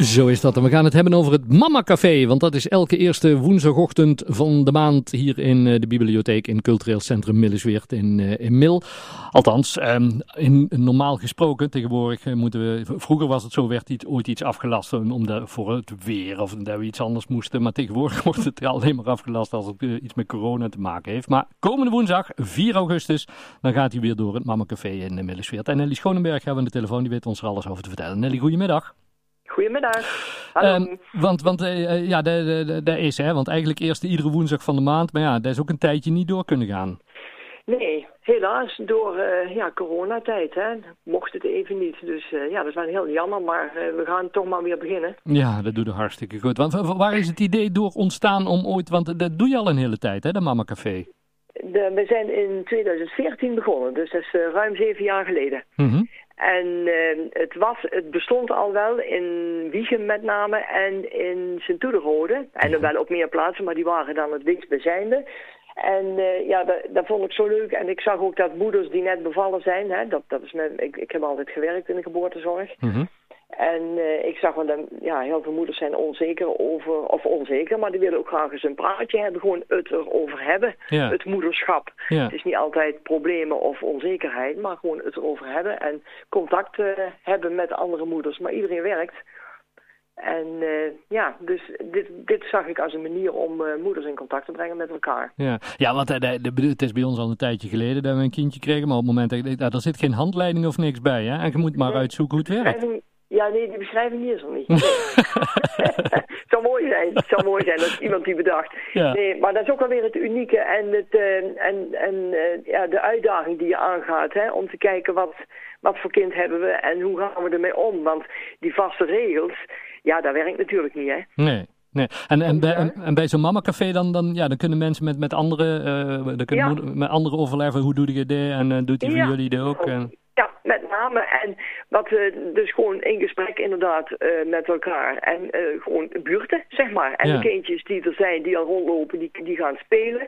Zo is dat. En we gaan het hebben over het Mama Café. Want dat is elke eerste woensdagochtend van de maand hier in eh, de bibliotheek in Cultureel Centrum Millesweert in, uh, in Mil. Althans, um, in, normaal gesproken, tegenwoordig uh, moeten we... Vroeger was het zo, werd iets, ooit iets afgelast om de, voor het weer of dat we iets anders moesten. Maar tegenwoordig wordt het alleen maar afgelast als het iets met corona te maken heeft. Maar komende woensdag, 4 augustus, dan gaat hij weer door het Mama Café in Millesweert. En Nelly Schonenberg hebben we aan de telefoon, die weet ons er alles over te vertellen. Nelly, goedemiddag. Goedemiddag. Hallo. Um, want want uh, ja, daar is hè, want eigenlijk eerst iedere woensdag van de maand, maar ja, daar is ook een tijdje niet door kunnen gaan. Nee, helaas, door uh, ja, coronatijd hè, mocht het even niet. Dus uh, ja, dat is wel heel jammer, maar we gaan toch maar weer beginnen. Ja, dat doet er hartstikke goed. Want waar is het idee door ontstaan om ooit, want dat doe je al een hele tijd hè, de Mama Café? De, we zijn in 2014 begonnen, dus dat is ruim zeven jaar geleden. Mm -hmm. En uh, het, was, het bestond al wel in Wiegen met name en in Sint-Oederode. En er wel op meer plaatsen, maar die waren dan het dichtstbijzijnde. En uh, ja, dat, dat, vond ik zo leuk. En ik zag ook dat moeders die net bevallen zijn, hè, dat, dat is mijn, ik, ik heb altijd gewerkt in de geboortezorg. Mm -hmm. En uh, ik zag wel dat ja, heel veel moeders zijn onzeker over, of onzeker, maar die willen ook graag eens een praatje hebben, gewoon het erover hebben, ja. het moederschap. Ja. Het is niet altijd problemen of onzekerheid, maar gewoon het erover hebben en contact uh, hebben met andere moeders. Maar iedereen werkt. En uh, ja, dus dit, dit zag ik als een manier om moeders in contact te brengen met elkaar. Ja, ja want de, de, het is bij ons al een tijdje geleden dat we een kindje kregen, maar op het moment dat er zit geen handleiding of niks bij, hè? En je moet maar Nee, uitzoeken hoe het werkt. Ja, nee, die beschrijving is er niet. Het zou mooi zijn, het zou mooi zijn, dat iemand die bedacht. Ja. Nee, maar dat is ook wel weer het unieke en, het, uh, en, en uh, ja, de uitdaging die je aangaat, hè, om te kijken wat, wat voor kind hebben we en hoe gaan we ermee om. Want die vaste regels, ja, dat werkt natuurlijk niet, hè. Nee. Nee. En, en, bij, en, en bij zo'n mamacafé dan, dan, ja, dan kunnen mensen met, met andere, uh, dan kunnen Ja. met andere overleggen, hoe doe je dit en eh, doet die van jullie dit ook? En, Ja, met name. En wat we dus gewoon in gesprek inderdaad eh, met elkaar. En eh, gewoon buurten, zeg maar. En Ja. de kindjes die er zijn, die al rondlopen, die, die gaan spelen.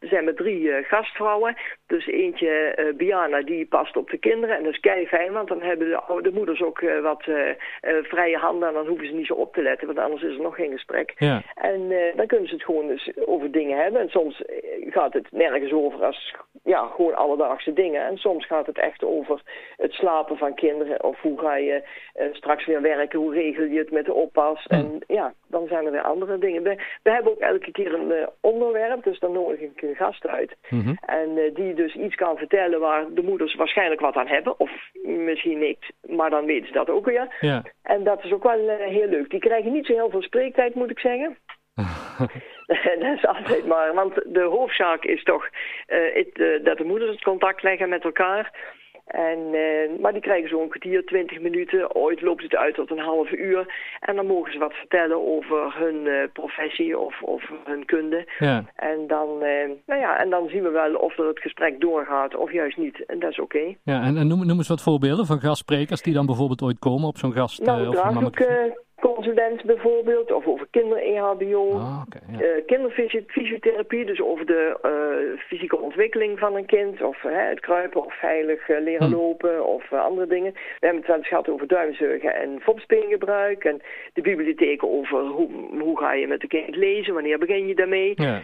Er zijn met drie eh, gastvrouwen. Dus eentje, eh Biana, die past op de kinderen. En dat is kei fijn, want dan hebben de oude moeders ook eh, wat eh, eh, vrije handen. En dan hoeven ze niet zo op te letten, want anders is er nog geen gesprek. ja. En eh, dan kunnen ze het gewoon dus over dingen hebben. En soms eh, gaat het nergens over als ja, gewoon alledaagse dingen. En soms gaat het echt over het slapen van kinderen. Of hoe ga je eh, straks weer werken, hoe regel je het met de oppas. Hm. En ja, dan zijn er weer andere dingen. We, we hebben ook elke keer een eh, onderwerp, dus dan nodig ik een gast uit. Mhm. En eh, die dus iets kan vertellen waar de moeders waarschijnlijk wat aan hebben. Of misschien niet, maar dan weten ze dat ook weer. Ja. En dat is ook wel heel leuk. Die krijgen niet zo heel veel spreektijd, moet ik zeggen. dat is altijd maar, want de hoofdzaak is toch uh, het, uh, dat de moeders het contact leggen met elkaar. En, uh, maar die krijgen zo'n kwartier, twintig minuten. Ooit loopt het uit tot een half uur. En dan mogen ze wat vertellen over hun uh, professie of, of hun kunde. Ja. En, dan, uh, nou ja, en dan zien we wel of er het gesprek doorgaat of juist niet. En dat is oké. Okay. Ja, en, en noem, noem eens wat voorbeelden van gastsprekers die dan bijvoorbeeld ooit komen op zo'n gast. Nou, of consulent bijvoorbeeld, of over kinder-EHBO, oh, okay, ja. uh, kinderfysiotherapie, dus over de uh, fysieke ontwikkeling van een kind, of uh, het kruipen of veilig leren hm. lopen, of andere dingen. We hebben het wel eens gehad over duimzeugen en fopspeengebruik, en de bibliotheek over hoe, hoe ga je met de kind lezen, wanneer begin je daarmee. Ja.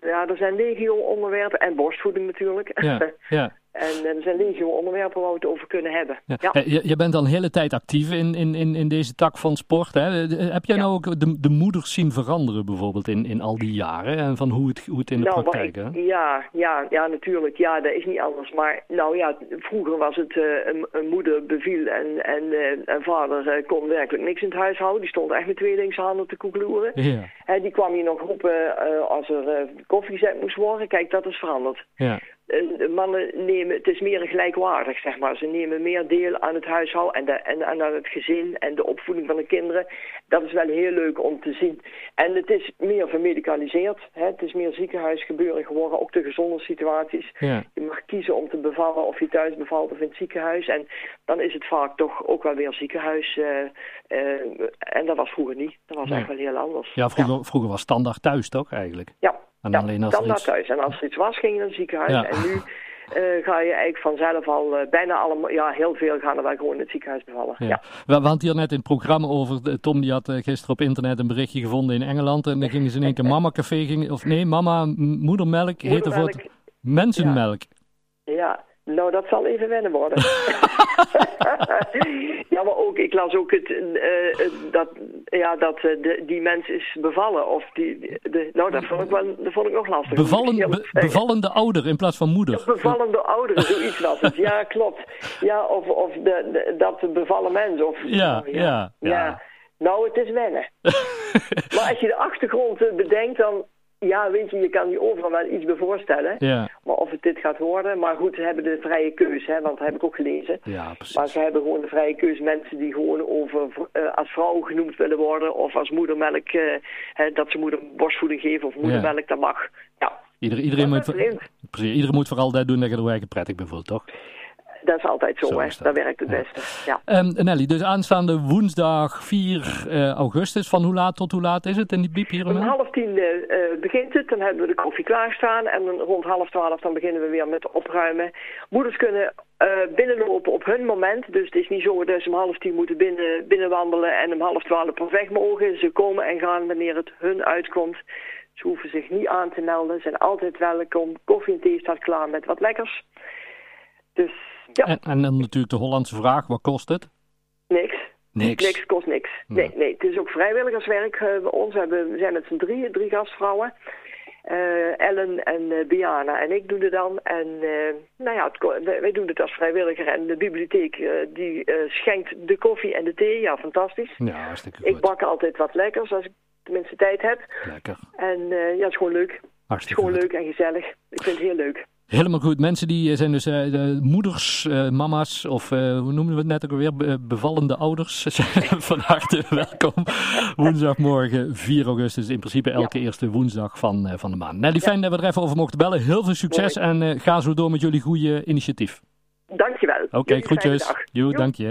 Ja, er zijn legio onderwerpen en borstvoeding natuurlijk. Ja, ja. En er zijn legio onderwerpen waar we het over kunnen hebben. Ja. Ja. Je, je, bent al een hele tijd actief in, in, in, in deze tak van sport. Hè? Heb jij ja. nou ook de, de moeders zien veranderen bijvoorbeeld in, in al die jaren? En van hoe het, hoe het in de nou, praktijk ik? Ja, ja, ja, natuurlijk. Ja, dat is niet anders. Maar nou ja, vroeger was het uh, een, een, moeder beviel en, en, uh, en vader uh, kon werkelijk niks in het huis houden. Die stond echt met tweelingshanden te koekloeren. Ja. En die kwam hier nog roepen als er koffie gezet moest worden. Kijk, dat is veranderd. Ja. De mannen nemen, het is meer gelijkwaardig, zeg maar. Ze nemen meer deel aan het huishouden en, de, en, en aan het gezin en de opvoeding van de kinderen. Dat is wel heel leuk om te zien. En het is meer vermedicaliseerd. Hè? Het is meer ziekenhuisgebeuren geworden, ook de gezonde situaties. Ja. Je mag kiezen om te bevallen of je thuis bevalt of in het ziekenhuis. En dan is het vaak toch ook wel weer ziekenhuis. eh, eh, en dat was vroeger niet. Dat was Nee. echt wel heel anders. Ja, vroeger, vroeger was standaard thuis toch eigenlijk? Ja, En ja, alleen als dan naar thuis. En als er iets was, ging je naar het ziekenhuis. Ja. En nu eh, ga je eigenlijk vanzelf al eh, bijna allemaal... Ja, heel veel gaan er wel gewoon in het ziekenhuis bevallen. Ja. Ja. We, we hadden hier net in het programma over. de- Tom die had eh, gisteren op internet een berichtje gevonden in Engeland. En dan gingen ze in één keer mama café. Gingen, of nee, mama m- moedermelk heette voor het Moedermelk. mensenmelk. Ja, nou dat zal even wennen worden. ja, maar ook, ik las ook het, eh, eh, dat, ja, dat eh, de, die mens is bevallen. Of die, de, nou, dat vond, ik wel, dat vond ik nog lastig. Bevallen, be- bevallende ouder in plaats van moeder. Bevallende ouderen, zoiets was het. Ja, klopt. Ja, of, of de, de, dat bevallen mens. Of, Ja, ja, ja. Nou, het is wennen. maar als je de achtergrond bedenkt, dan... Ja, weet je, je kan je overal wel iets bij voorstellen. Ja, Maar of het dit gaat worden... Maar goed, ze hebben de vrije keuze, hè, want dat heb ik ook gelezen. ja, precies. Maar ze hebben gewoon de vrije keuze. Mensen die gewoon over, eh, als vrouw genoemd willen worden... of als moedermelk, eh, hè, dat ze moeder borstvoeding geven... of moedermelk, dat mag. Ja, Ieder, iedereen, dat moet, precies, iedereen moet vooral dat doen dat je er eigen prettig bij voelt, toch? Dat is altijd zo, Zo hè. dat. Dat werkt het beste, ja. Ehm, Nelly, dus aanstaande woensdag 4 eh, augustus. Van hoe laat tot hoe laat is het in die biep hier? Om half tien eh, eh, begint het, dan hebben we de koffie klaarstaan en dan rond half twaalf dan beginnen we weer met opruimen. Moeders kunnen binnenlopen op hun moment, dus het is niet zo dat ze om half tien moeten binnen, binnenwandelen en om half twaalf pas weg mogen. Ze komen en gaan wanneer het hun uitkomt. Ze hoeven zich niet aan te melden, zijn altijd welkom. Koffie en thee staat klaar met wat lekkers. Dus ja, En, en dan natuurlijk de Hollandse vraag, wat kost het? niks. Niks. Niks kost niks. Nee, nee, het is ook vrijwilligerswerk eh, bij ons. We, hebben, we zijn met z'n drieën, drie gastvrouwen. Eh, Ellen en eh, Biana en ik doen het dan. En nou ja, het, wij doen het als vrijwilliger. En de bibliotheek die schenkt de koffie en de thee. Ja, fantastisch. Ja, hartstikke Ik goed. bak altijd wat lekkers als ik tenminste tijd heb. Lekker. En ja, het is gewoon leuk. Het is Hartstikke gewoon goed. leuk en gezellig. Ik vind het heel leuk. Helemaal goed. Mensen die eh, zijn dus eh, de moeders, eh, mama's of hoe noemen we het net ook alweer? Be- bevallende ouders. zijn van harte welkom. Woensdagmorgen 4 augustus. In principe elke eerste woensdag van, van de maand. Nelly, fijn dat we er even over mochten bellen. Heel veel succes en ga zo door met jullie goede initiatief. Dankjewel. Oké, fijne groetjes. Jo, dank je.